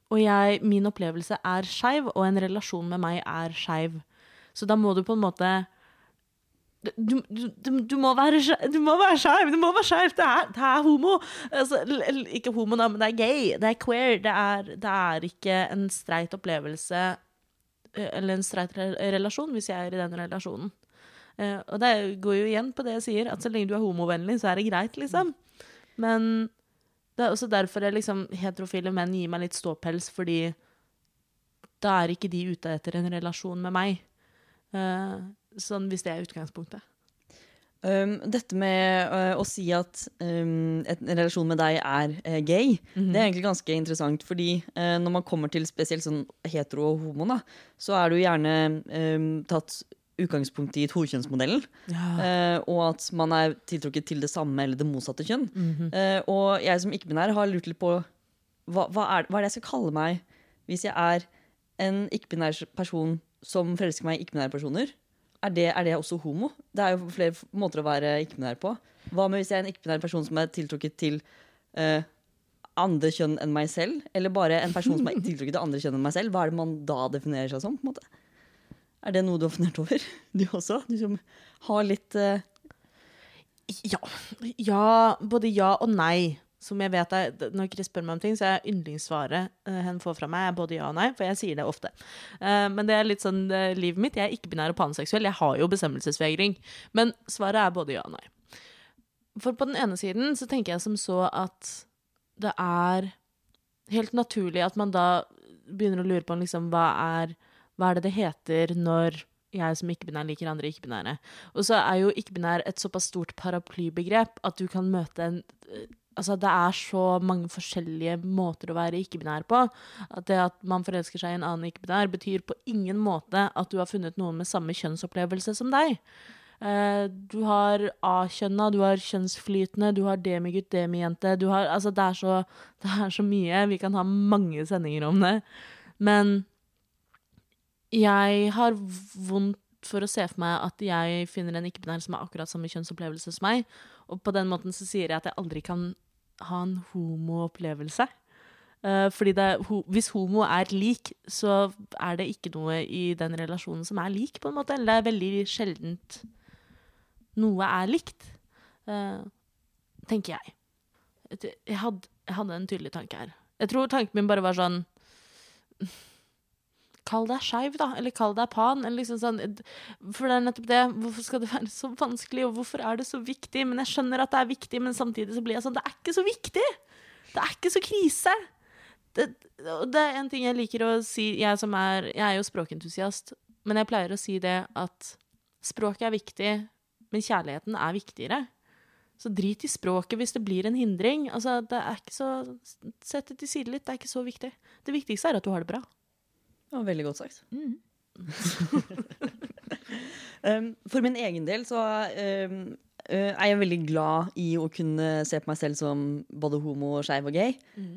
og jeg, min opplevelse er skeiv, og en relasjon med meg er skeiv. Så da må du på en måte du, du, du, du må være du må være skeiv! Det må være skeiv! Det, det er homo! Altså, ikke homo, da, men det er gay. Det er queer. Det er, det er ikke en streit opplevelse eller en streit relasjon hvis jeg er i den relasjonen. Eh, og det går jo igjen på det jeg sier, at så lenge du er homovennlig, så er det greit, liksom. Men det er også derfor jeg liksom, heterofile menn gir meg litt ståpels, fordi da er ikke de ute etter en relasjon med meg. Eh, sånn hvis det er utgangspunktet. Um, dette med uh, å si at um, et, en relasjon med deg er uh, gay, det er egentlig ganske interessant. Fordi uh, når man kommer til spesielt sånn hetero og homo, da, så er det jo gjerne um, tatt utgangspunkt i tokjønnsmodellen. Uh, og at man er tiltrukket til det samme eller det motsatte kjønn. Uh, og jeg som ikke-binær har lurt litt på hva, hva, er, hva er det jeg skal kalle meg hvis jeg er en ikke-binær person som forelsker meg i ikke-binære personer? Er det, er det også homo? Det er jo flere måter å være ikke-binær på. Hva med hvis jeg er en ikke-binær person som er tiltrukket til uh, andre kjønn enn meg selv? Eller bare en person som er (laughs) tiltrukket til andre kjønn enn meg selv? Hva er det man da definerer seg som? på en måte? Er det noe du har fundert over? (laughs) Du også? Du som har litt uh... Ja. ja. Både ja og nei. Som jeg vet er, Når Chris spør meg om ting, så er yndlingssvaret uh, får fra meg, er både ja og nei, for jeg sier det ofte. Eh, men det er litt sånn eh, livet mitt. Jeg er ikke-binær og panseksuell. Jeg har jo bestemmelsesvegring. Men svaret er både ja og nei. For på den ene siden så tenker jeg som så at det er helt naturlig at man da begynner å lure på liksom, hva, er, hva er det det heter når jeg som ikke-binær liker andre ikke-binære. Og så er jo ikke-binær et såpass stort paraplybegrep at du kan møte en Altså, det er så mange forskjellige måter å være ikke-binær på. At det at man forelsker seg i en annen ikke-binær, betyr på ingen måte at du har funnet noen med samme kjønnsopplevelse som deg. Eh, du har A-kjønna, du har kjønnsflytende, du har demigutt, demijente. Altså, det er, så, (laughs) det er så mye. Vi kan ha mange sendinger om det. Men jeg har vondt for å se for meg at jeg finner en ikke-binær som har akkurat samme kjønnsopplevelse som meg. Og på den måten så sier jeg at jeg aldri kan ha en homoopplevelse. Uh, fordi det, ho hvis homo er lik, så er det ikke noe i den relasjonen som er lik, på en måte. Eller det er veldig sjeldent noe er likt. Uh, tenker jeg. Jeg hadde, jeg hadde en tydelig tanke her. Jeg tror tanken min bare var sånn Kall deg skeiv, da. Eller kall deg pan. Eller liksom sånn. For det er nettopp det. Hvorfor skal det være så vanskelig, og hvorfor er det så viktig? Men jeg skjønner at det er viktig, men samtidig så blir jeg sånn Det er ikke så viktig! Det er ikke så krise! Det, det er en ting jeg liker å si, jeg som er Jeg er jo språkentusiast, men jeg pleier å si det at språket er viktig, men kjærligheten er viktigere. Så drit i språket hvis det blir en hindring. Altså, det er ikke så Sett det til side litt, det er ikke så viktig. Det viktigste er at du har det bra. Det var veldig godt sagt. (laughs) um, for min egen del så um, uh, er jeg veldig glad i å kunne se på meg selv som både homo, skeiv og gay.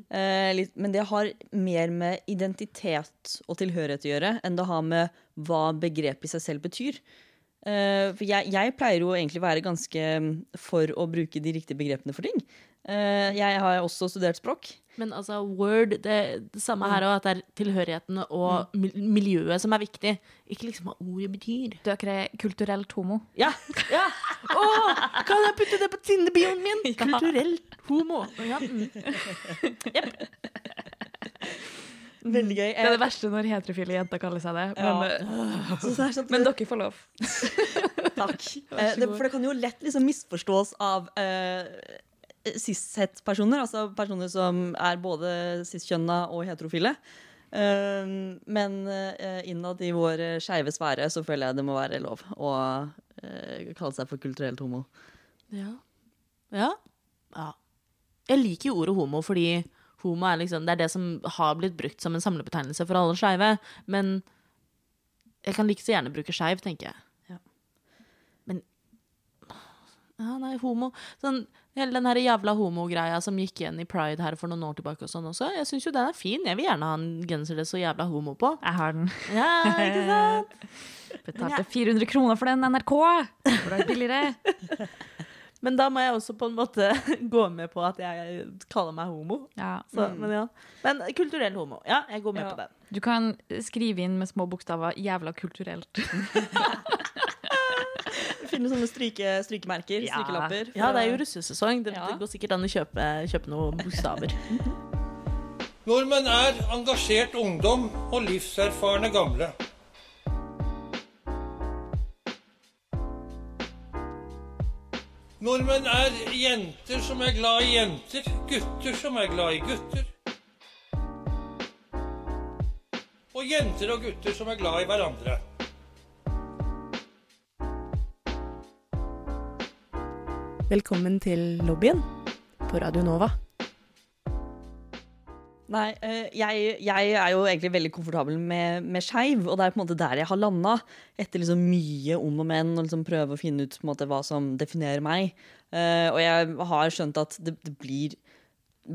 Uh, litt, men det har mer med identitet og tilhørighet å gjøre enn det har med hva begrepet i seg selv betyr. Uh, for jeg, jeg pleier jo egentlig å være ganske for å bruke de riktige begrepene for ting. Jeg har også studert språk. Men altså, word Det, det samme her òg, at det er tilhørigheten og miljøet som er viktig. Ikke liksom hva ordet betyr. Dere er kulturelt homo. Ja! ja. Oh, kan jeg putte det på Tinder-bioen min? (laughs) Kulturelt homo. Ja, mm. Veldig gøy. Det er det verste når heterofile jenter kaller seg det. Men, Så det er sånn men dere får lov. Takk. Eh, det, for det kan jo lett liksom misforstås av uh, cis-het-personer, altså personer som er både cis-kjønna og heterofile. Eh, men eh, innad i vår eh, skeive sfære så føler jeg det må være lov å eh, kalle seg for kulturelt homo. Ja. ja. Ja. Jeg liker jo ordet homo fordi homo er liksom Det er det som har blitt brukt som en samlebetegnelse for alle skeive. Men jeg kan like så gjerne bruke skeiv, tenker jeg. Ja. Men Ja, er homo sånn, Hele den her jævla homogreia som gikk igjen i pride her for noen år tilbake og sånn også. Jeg syns jo den er fin. Jeg vil gjerne ha en genser det er så jævla homo på. Jeg har den. Ja, ikke sant? (laughs) Betalte 400 kroner for den NRK! Det er billigere. (laughs) Men da må jeg også på en måte (laughs) gå med på at jeg kaller meg homo. Ja. Så, men, ja. men kulturell homo. Ja, jeg går med Ja. på den. Du kan skrive inn med små bokstaver 'jævla kulturelt'. Finne sånne stryke, strykemerker, Ja. strykelapper. Ja, det er jo russesesong. Det, Ja. det går sikkert an å kjøpe, kjøpe noen bokstaver. Nordmenn er engasjert ungdom og livserfarne gamle. Nordmenn er jenter som er glad i jenter, gutter som er glad i gutter. Og jenter og gutter som er glad i hverandre. Velkommen til lobbyen på Radio Nova. Nei, eh, jeg, jeg er jo egentlig veldig komfortabel med, med skeiv, og det er på en måte der jeg har landa. Etter liksom mye om og men, og liksom prøve å finne ut måte, hva som definerer meg. Eh, og jeg har skjønt at det, det blir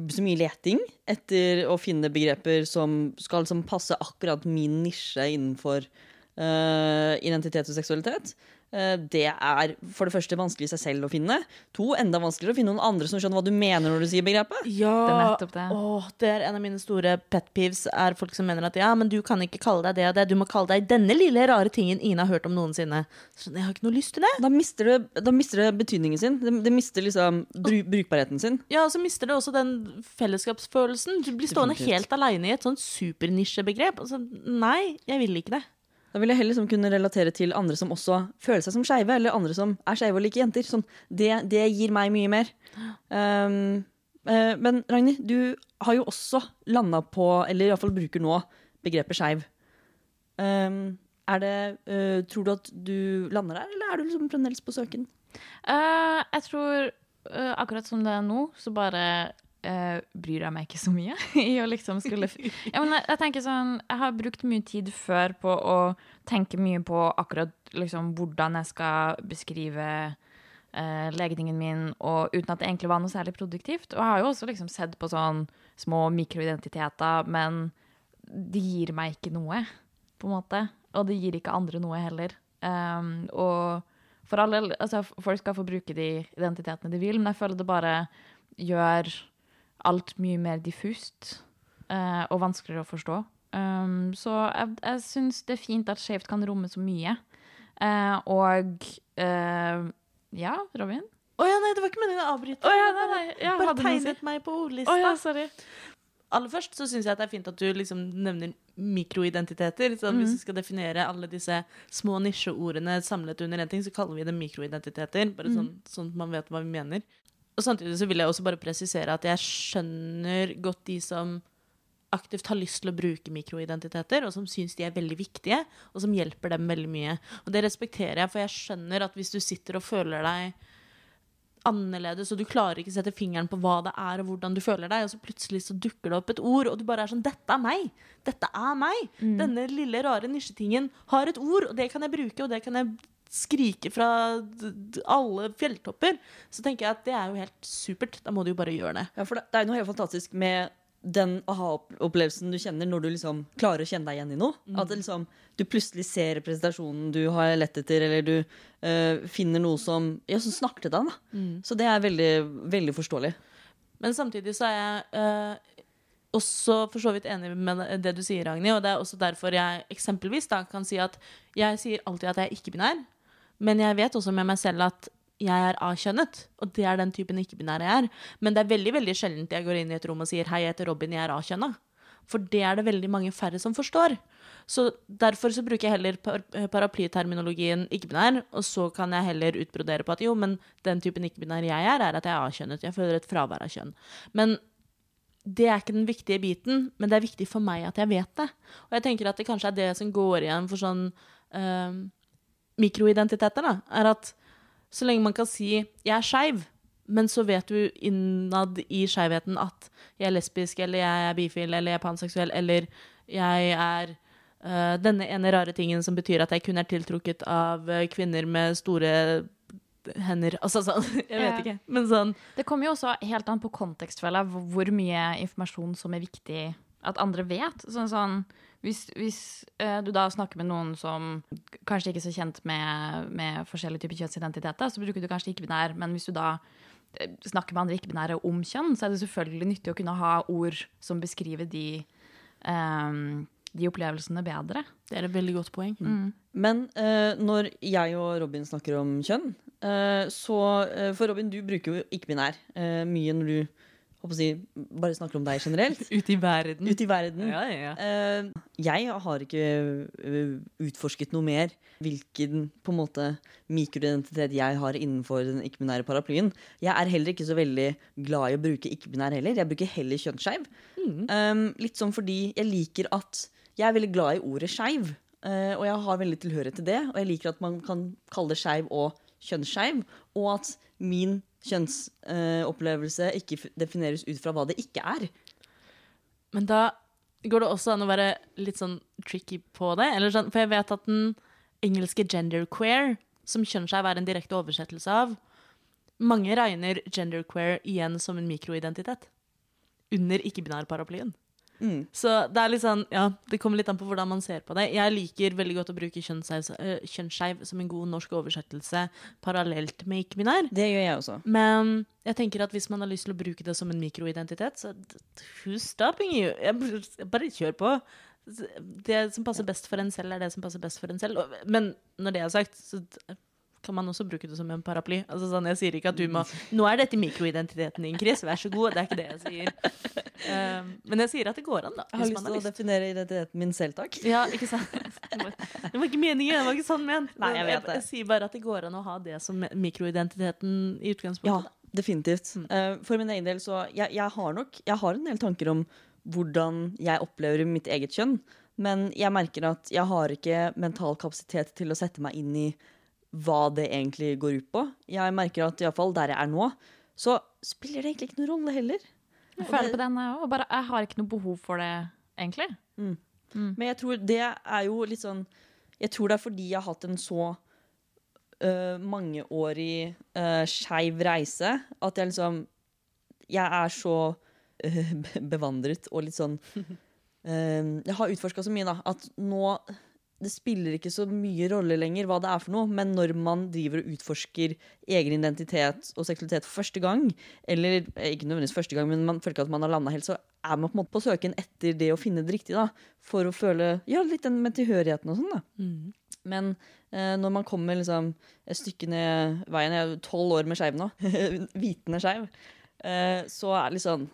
så mye leting etter å finne begreper som skal liksom passe akkurat min nisje innenfor uh, identitet og seksualitet. Eh, det er for det første vanskelig i seg selv å finne. To, enda vanskeligere å finne noen andre som skjønner hva du mener når du sier begrepet. Ja, Det er nettopp det. Åh, det er en av mine store pet peeves er folk som mener at ja, men du kan ikke kalle deg det og det, du må kalle deg denne lille rare tingen ingen har hørt om noensinne. Så jeg har ikke noe lyst til det. Da mister det, da mister det betydningen sin. Det, det mister liksom bru, brukbarheten sin. Ja, og så mister det også den fellesskapsfølelsen. Du blir stående Definitivt. helt aleine i et sånt supernisjebegrep. Altså, nei, jeg vil ikke det. Da vil jeg heller liksom kunne relatere til andre som også føler seg som skeive, eller andre som er skeive og liker jenter. Sånn, det, det gir meg mye mer. Um, uh, men Ragnhild, du har jo også landa på, eller iallfall bruker nå, begrepet skeiv. Um, er det, uh, tror du at du lander der, eller er du liksom fremdeles på søken? Uh, jeg tror akkurat som det er nå, så bare eh, bryr jeg meg ikke så mye (laughs) i å liksom skulle ja, jeg, jeg tenker sånn Jeg har brukt mye tid før på å tenke mye på akkurat liksom hvordan jeg skal beskrive uh, legningen min, og uten at det egentlig var noe særlig produktivt. Og jeg har jo også liksom sett på sånn små mikroidentiteter, men de gir meg ikke noe, på en måte. Og det gir ikke andre noe heller. Um, og for alle, altså, folk skal få bruke de identitetene de vil, men jeg føler det bare gjør alt mye mer diffust uh, og vanskeligere å forstå. Um, så jeg, jeg syns det er fint at skjevt kan romme så mye. Uh, og uh, ja, Robin? Å ja, nei, det var ikke meningen å avbryte. Oh, ja, nei, nei, jeg Bare tegnet meg på ordlista. Oh, ja, sorry. Aller først så syns jeg det er fint at du liksom nevner mikroidentiteter. Så Hvis vi skal definere alle disse små nisjeordene samlet under én ting, så kaller vi det mikroidentiteter. Bare sånn, sånn at man vet hva vi mener. Og samtidig så vil jeg også bare presisere at jeg skjønner godt de som aktivt har lyst til å bruke mikroidentiteter, og som syns de er veldig viktige, og som hjelper dem veldig mye. Og det respekterer jeg, for jeg skjønner at hvis du sitter og føler deg annerledes, og du klarer ikke å sette fingeren på hva det er, og hvordan du føler deg, og så plutselig så dukker det opp et ord, og du bare er sånn Dette er meg! Dette er meg! Denne lille, rare nisjetingen har et ord, og det kan jeg bruke, og det kan jeg skrike fra alle fjelltopper. Så tenker jeg at det er jo helt supert. Da må du jo bare gjøre det. Ja, for det, er jo noe helt fantastisk med den aha-opplevelsen du kjenner når du liksom klarer å kjenne deg igjen i noe. At liksom, du plutselig ser representasjonen du har lett etter, eller du eh, finner noe som, ja, som snakker til deg. Da. Så det er veldig, veldig forståelig. Men samtidig så er jeg eh, også for så vidt enig med det du sier, Ragnhild. Og det er også derfor jeg eksempelvis da kan si at jeg sier alltid at jeg er ikke-binær, men jeg vet også med meg selv at jeg er A-kjønnet, og det er den typen ikke-binære jeg er. Men det er veldig veldig sjeldent jeg går inn i et rom og sier 'hei, jeg heter Robin, jeg er A-kjønna'. For det er det veldig mange færre som forstår. Så derfor så bruker jeg heller paraplyterminologien ikke-binær, og så kan jeg heller utbrodere på at jo, men den typen ikke-binær jeg er, er at jeg er A-kjønnet. Jeg føler et fravær av kjønn. Men det er ikke den viktige biten, men det er viktig for meg at jeg vet det. Og jeg tenker at det kanskje er det som går igjen for sånn eh, mikroidentiteter, da, er at så lenge man kan si 'jeg er skeiv', men så vet du innad i skeivheten at jeg er lesbisk, eller jeg er bifil, eller jeg er panseksuell, eller jeg er eh, denne ene rare tingen som betyr at jeg kun er tiltrukket av eh, kvinner med store hender. (laughs) Altså sånn, jeg vet ikke. Men sånn Det kommer jo også helt an på kontekst, føler jeg, hvor mye informasjon som er viktig at andre vet. Sånn, sånn, hvis hvis eh, du da snakker med noen som kanskje ikke er så kjent med, med forskjellige typer kjønnsidentiteter, så bruker du kanskje ikke-binær, men hvis du da eh, snakker med andre ikke-binære om kjønn, så er det selvfølgelig nyttig å kunne ha ord som beskriver de, eh, de opplevelsene bedre. Det er et veldig godt poeng. Men eh, når jeg og Robin snakker om kjønn, eh, så For Robin, du bruker jo ikke-binær eh, mye når du si, bare snakker om deg generelt. (laughs) Ute i verden. Ut i verden. Ja, ja, ja. Eh, jeg har ikke eh, utforsket noe mer hvilken på en måte mikroidentitet jeg har innenfor den ikke-binære paraplyen. Jeg er heller ikke så veldig glad i å bruke ikke-binær heller. Jeg bruker heller kjønnsskeiv. Um, litt sånn fordi jeg liker at Jeg er veldig glad i ordet skeiv. eh, og jeg har veldig tilhørighet til det. Og jeg liker at man kan kalle det skeiv og kjønnsskeiv. Og at min kjønnsopplevelse ikke defineres ut fra hva det ikke er. Men da går det også an å være litt sånn tricky på det. Sånn, for jeg vet at den engelske genderqueer, som kjønnsskeiv er en direkte oversettelse av, mange regner genderqueer igjen som en mikroidentitet. Under ikke-binær-paraplyen. Mm. Så det er litt sånn, ja, det kommer litt an på hvordan man ser på det. Jeg liker veldig godt å bruke kjønnsskeiv øh, som en god norsk oversettelse parallelt med ikke-binær. Det gjør jeg også. Men jeg tenker at hvis man har lyst til å bruke det som en mikroidentitet, så who's stopping you? Jeg Bare kjør på. Det som passer best for en selv, er det som passer best for en selv. Men når det er sagt, så kan man også bruke det som en paraply. Altså sånn, Jeg sier ikke at du må Nå er dette mikroidentiteten din, Chris. Vær så god. Det er ikke det jeg sier. Um, men jeg sier at det går an, da. Jeg har lyst til å definere identiteten min selv, takk. ja, ikke sant? Det var, det var ikke meningen, det var ikke sånn ment. Nei, jeg vet det. Jeg, sier bare at det går an å ha det som mikroidentiteten i utgangspunktet. Ja, definitivt. definitivt. Uh, for min egen del så jeg, jeg har nok Jeg har en del tanker om hvordan jeg opplever mitt eget kjønn. Men jeg merker at jeg har ikke mental kapasitet til å sette meg inn i hva det egentlig går ut på. Jeg merker at iallfall der jeg er nå, så spiller det egentlig ikke noen rolle heller. Jeg føler på den, jeg òg. Jeg har ikke noe behov for det, egentlig. Men jeg tror det er jo litt sånn Jeg tror det er fordi jeg har hatt en så uh, mangeårig uh, skeiv reise at jeg liksom Jeg er så uh, (laughs) bevandret og litt sånn (laughs) uh, Jeg har utforska så mye, da, at nå det spiller ikke så mye rolle lenger hva det er for noe, men når man driver og utforsker egen identitet og seksualitet for første gang, eller eh, ikke nødvendigvis første gang, men man føler ikke at man har landa helt, så er man på en måte på søken etter det å finne det riktige, da, for å føle ja, litt den med tilhørigheten og sånn. da. Men eh, når man kommer liksom et stykke ned veien Jeg er tolv år med skeiv nå. (laughs) Vitende skeiv. Eh, så er det litt sånn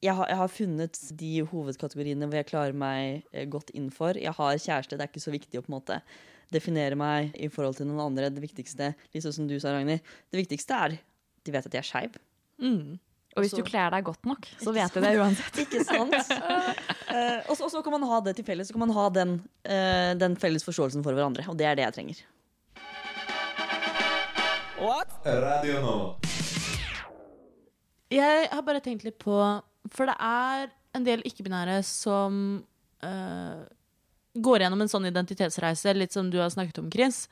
jeg har, jeg har funnet de hovedkategoriene hvor jeg klarer meg eh, godt innenfor. Jeg har kjæreste, det er ikke så viktig å på en måte definere meg i forhold til noen andre. Det viktigste sånn som du sa, Ragnhild, det viktigste er at de vet at jeg er skeiv. Mm. Og hvis du kler deg godt nok, så vet du det uansett. Ikke sant? uh, (laughs) og så- og så kan man ha det til felles. Så kan man ha den, uh, den felles forståelsen for hverandre. Og det er det jeg trenger. Radio Nova. Jeg har bare tenkt litt på For det er en del ikke-binære som uh, går gjennom en sånn identitetsreise, litt som du har snakket om, Chris.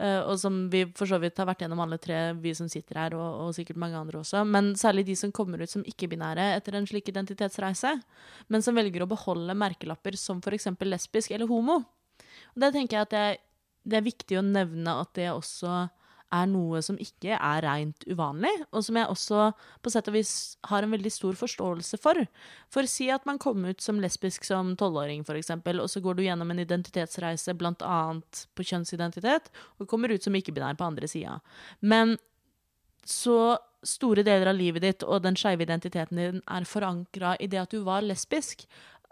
Uh, og som vi for så vidt har vært gjennom alle tre, vi som sitter her, og, og sikkert mange andre også. Men særlig de som kommer ut som ikke-binære etter en slik identitetsreise. Men som velger å beholde merkelapper som f.eks. lesbisk eller homo. Og det tenker jeg at det, det er viktig å nevne at det også er noe som ikke er rent uvanlig, og som jeg også på sett og vis har en veldig stor forståelse for. For si at man kom ut som lesbisk som tolvåring, f.eks., og så går du gjennom en identitetsreise bl.a. på kjønnsidentitet, og kommer ut som ikke-binær på andre sida. Men så store deler av livet ditt og den skeive identiteten din er forankra i det at du var lesbisk.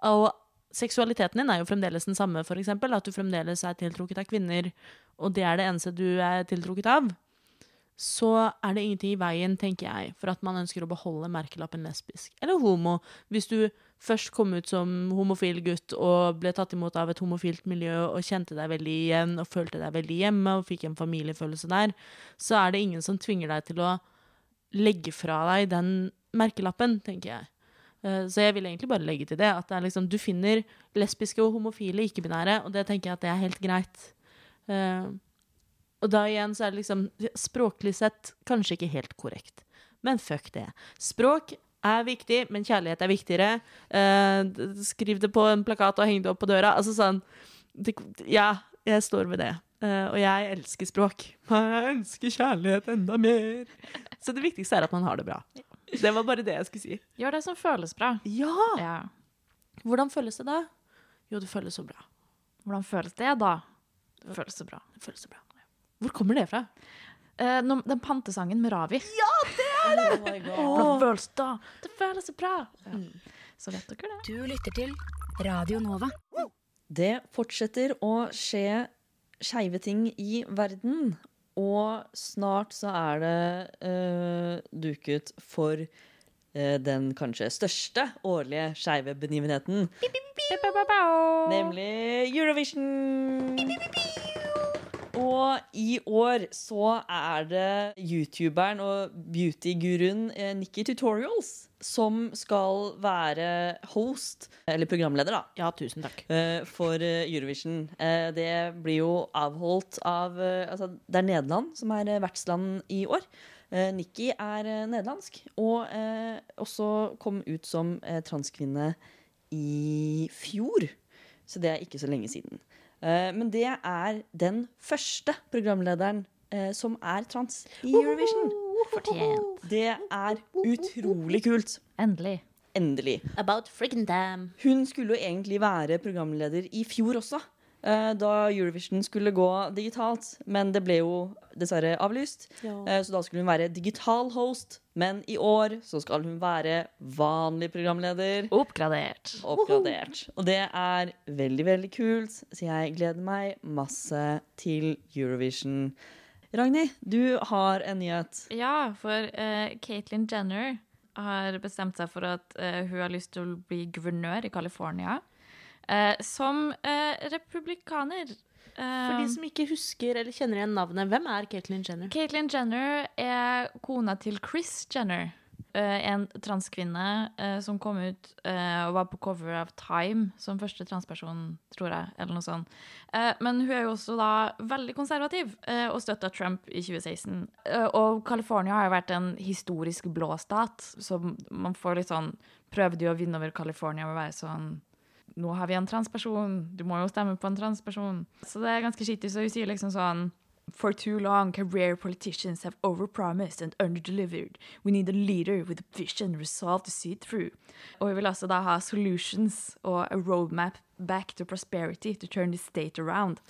Og seksualiteten din er jo fremdeles den samme, eksempel, at du fremdeles er tiltrukket av kvinner, og det er det eneste du er tiltrukket av. så er det ingenting i veien, tenker jeg, for at man ønsker å beholde merkelappen lesbisk. Eller homo. Hvis du først kom ut som homofil gutt og ble tatt imot av et homofilt miljø og kjente deg veldig igjen og følte deg veldig hjemme og fikk en familiefølelse der, så er det ingen som tvinger deg til å legge fra deg den merkelappen, tenker jeg. Eh, Så jeg vil egentlig bare legge til det. At det liksom, du finner lesbiske og homofile ikke-binære, og det tenker jeg at det er helt greit. Eh, og da igjen så er det liksom språklig sett kanskje ikke helt korrekt. Men fuck det. Språk er viktig, men kjærlighet er viktigere. Eh, skriv det på en plakat og heng det opp på døra. Altså sånn det, Ja, jeg står ved det. Eh, og jeg elsker språk. (laughs) Jeg ønsker kjærlighet enda mer. Så det viktigste er at man har det bra. Det var bare det jeg skulle si. Gjør det som føles bra. Ja! Ja. Hvordan føles det da? Jo, det føles så bra. Hvordan føles det da? Det føles så bra. Det føles så bra. Hvor kommer det fra? Eh, den pantesangen med Ravi. Ja, det er det! Oh Hvordan føles det da? Det føles så bra. Ja. Så vet dere det. Du lytter til Radio Nova. Det fortsetter å skje skeive ting i verden. Og snart så er det uh, duket for uh, den kanskje største årlige skeive begivenheten. Nemlig Eurovision. Og i år så er det youtuberen og beautyguruen eh, Nikki Tutorials som skal være host, eller programleder, da, Ja, tusen takk. eh, for eh, Eurovision. Det blir jo avholdt av Altså, det er Nederland som er vertsland i år. Nikki er nederlandsk, og også kom ut som transkvinne i fjor. Så det er ikke så lenge siden. Eh, Men det er den første programlederen eh, som er trans i Eurovision. Fortjent. Det er utrolig kult. Endelig. Endelig. About friggin' damn. Hun skulle jo egentlig være programleder i fjor også, da Eurovision skulle gå digitalt. Men det ble jo dessverre avlyst, Ja. eh, så da skulle hun være digital host. Men i år så skal hun være vanlig programleder. Oppgradert. Oppgradert. Og det er veldig, veldig kult, så jeg gleder meg masse til Eurovision. Ragnhild, du har en nyhet. Ja, for uh, Caitlyn Jenner har bestemt seg for at uh, hun har lyst til å bli guvernør i California. Eh, som eh, republikaner. Eh, For de som ikke husker eller kjenner igjen navnet, hvem er Caitlyn Jenner? Caitlyn Jenner er kona til Chris Jenner. eh, en transkvinne eh, som kom ut eh, og var på cover av Time som første transperson, tror jeg. eller noe sånt. Eh, men hun er jo også da veldig konservativ eh, og støtta Trump i 2016. Eh, og California har jo vært en historisk blå stat, så man får litt sånn Prøvde jo å vinne over California med å være sånn nå har vi en transperson, du må jo stemme på en transperson. Så det er ganske skittig, så hun sier liksom sånn For too long, career politicians have overpromised and underdelivered. We need a leader with a vision resolved to see through. Og hun vil altså da ha solutions og a roadmap back to prosperity to turn the state around.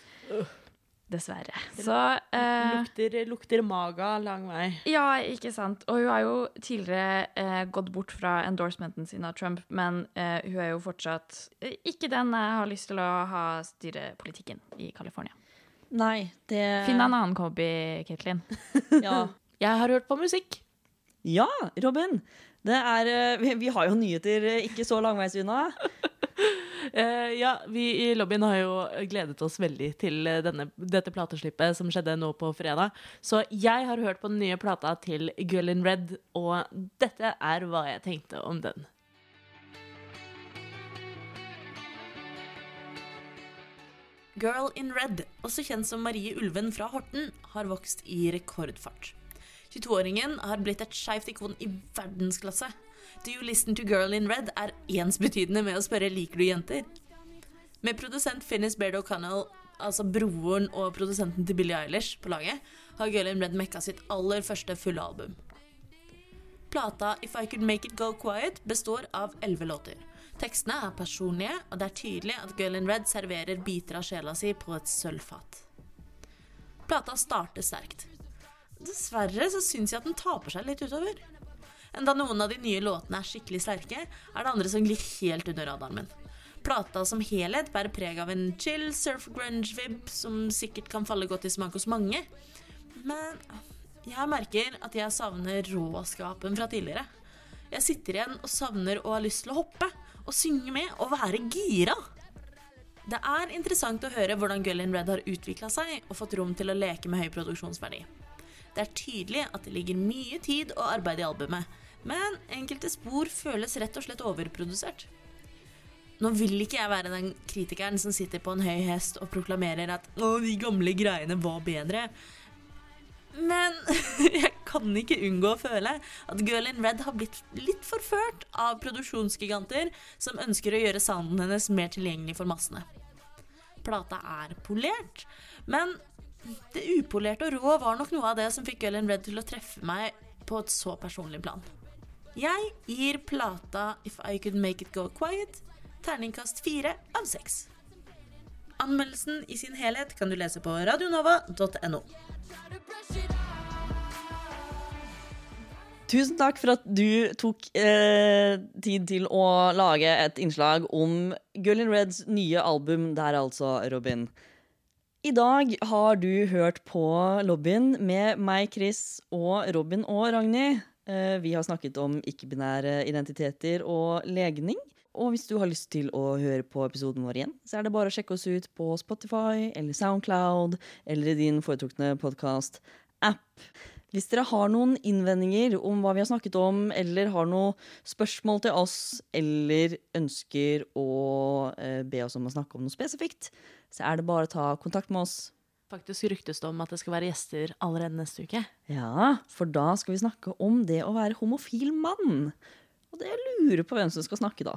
Dessverre. Så eh, Lukter, lukter maga lang vei. ja, ikke sant. Og hun har jo tidligere eh, gått bort fra endorsementen sin av Trump, men eh, hun er jo fortsatt eh, ikke den jeg har lyst til å ha styre politikken i California. Nei, det Finn en annen hobby, Caitlin. (laughs) Ja. Jeg har hørt på musikk. Ja, Robin. Det er, eh, vi, vi har jo nyheter eh, ikke så langveis unna. Eh, ja, vi i lobbyen har jo gledet oss veldig til eh, denne, dette plateslippet som skjedde nå på fredag. Så jeg har hørt på den nye plata til Girl in Red, og dette er hva jeg tenkte om den. Girl in Red, også kjent som Marie Ulven fra Horten, har vokst i rekordfart. 22-åringen har blitt et skeivt ikon i verdensklasse. Do you listen to Girl in Red er ensbetydende med å spørre liker du jenter. Med produsent Finnis Baird O'Connell, altså broren og produsenten til Billie Eilish, på laget, har Girl in Red mekka sitt aller første fulle album. Plata If I Could Make It Go Quiet består av elleve låter. Tekstene er personlige, og det er tydelig at Girl in Red serverer biter av sjela si på et sølvfat. Plata starter sterkt. Dessverre så syns jeg at den taper seg litt utover. Enda noen av de nye låtene er skikkelig sterke, er det andre som glir helt under radaren min. Plata som helhet bærer preg av en chill surf grunge-vib som sikkert kan falle godt i smak hos mange. Men Jeg merker at jeg savner råskapen fra tidligere. Jeg sitter igjen og savner å ha lyst til å hoppe og synge med og være gira. Det er interessant å høre hvordan Girl in Red har utvikla seg og fått rom til å leke med høy produksjonsverdi. Det er tydelig at det ligger mye tid og arbeid i albumet, men enkelte spor føles rett og slett overprodusert. Nå vil ikke jeg være den kritikeren som sitter på en høy hest og proklamerer at 'å, de gamle greiene var bedre'. Men (laughs) jeg kan ikke unngå å føle at Girl in Red har blitt litt forført av produksjonsgiganter som ønsker å gjøre sounden hennes mer tilgjengelig for massene. Plata er polert, men det upolerte og rå var nok noe av det som fikk Ellen Red til å treffe meg på et så personlig plan. Jeg gir plata If I Could Make It Go Quiet terningkast fire av seks. Anmeldelsen i sin helhet kan du lese på radionova.no. Tusen takk for at du tok eh, tid til å lage et innslag om Girl in Reds nye album der, altså, Robin. I dag har du hørt på lobbyen med meg, Chris, og Robin og Ragnhild. Eh, vi har snakket om ikke-binære identiteter og legning. Og hvis du har lyst til å høre på episoden vår igjen, så er det bare å sjekke oss ut på Spotify eller Soundcloud eller i din foretrukne podkast-app. Hvis dere har noen innvendinger om hva vi har snakket om, eller har noen spørsmål til oss, eller ønsker å eh, be oss om å snakke om noe spesifikt, så er det bare å ta kontakt med oss. Faktisk ryktes det om at det skal være gjester allerede neste uke. Ja, for da skal vi snakke om det å være homofil mann. Og det jeg lurer på hvem som skal snakke da.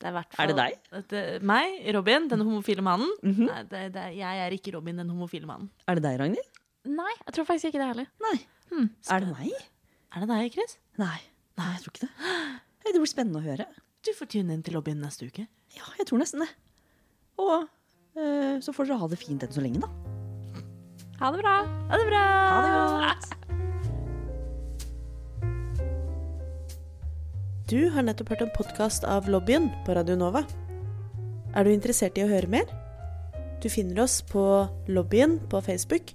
Det er, Er det deg? Det, meg, Robin, den homofile mannen. Mhm. Nei, det, det, jeg er ikke Robin, den homofile mannen. Er det deg, Ragnhild? Nei, jeg tror faktisk ikke det heller. Nei. Hmm, Er det meg? Er det deg, Chris? Nei. Nei, jeg tror ikke det. Det blir spennende å høre. Du får tune inn til lobbyen neste uke. Ja, jeg tror nesten det. Og øh, så får dere ha det fint enn så lenge, da. Ha det bra. Ha det bra! Ha det godt. Du har nettopp hørt en podkast av Lobbyen på Radio Nova. Er du interessert i å høre mer? Du finner oss på Lobbyen på Facebook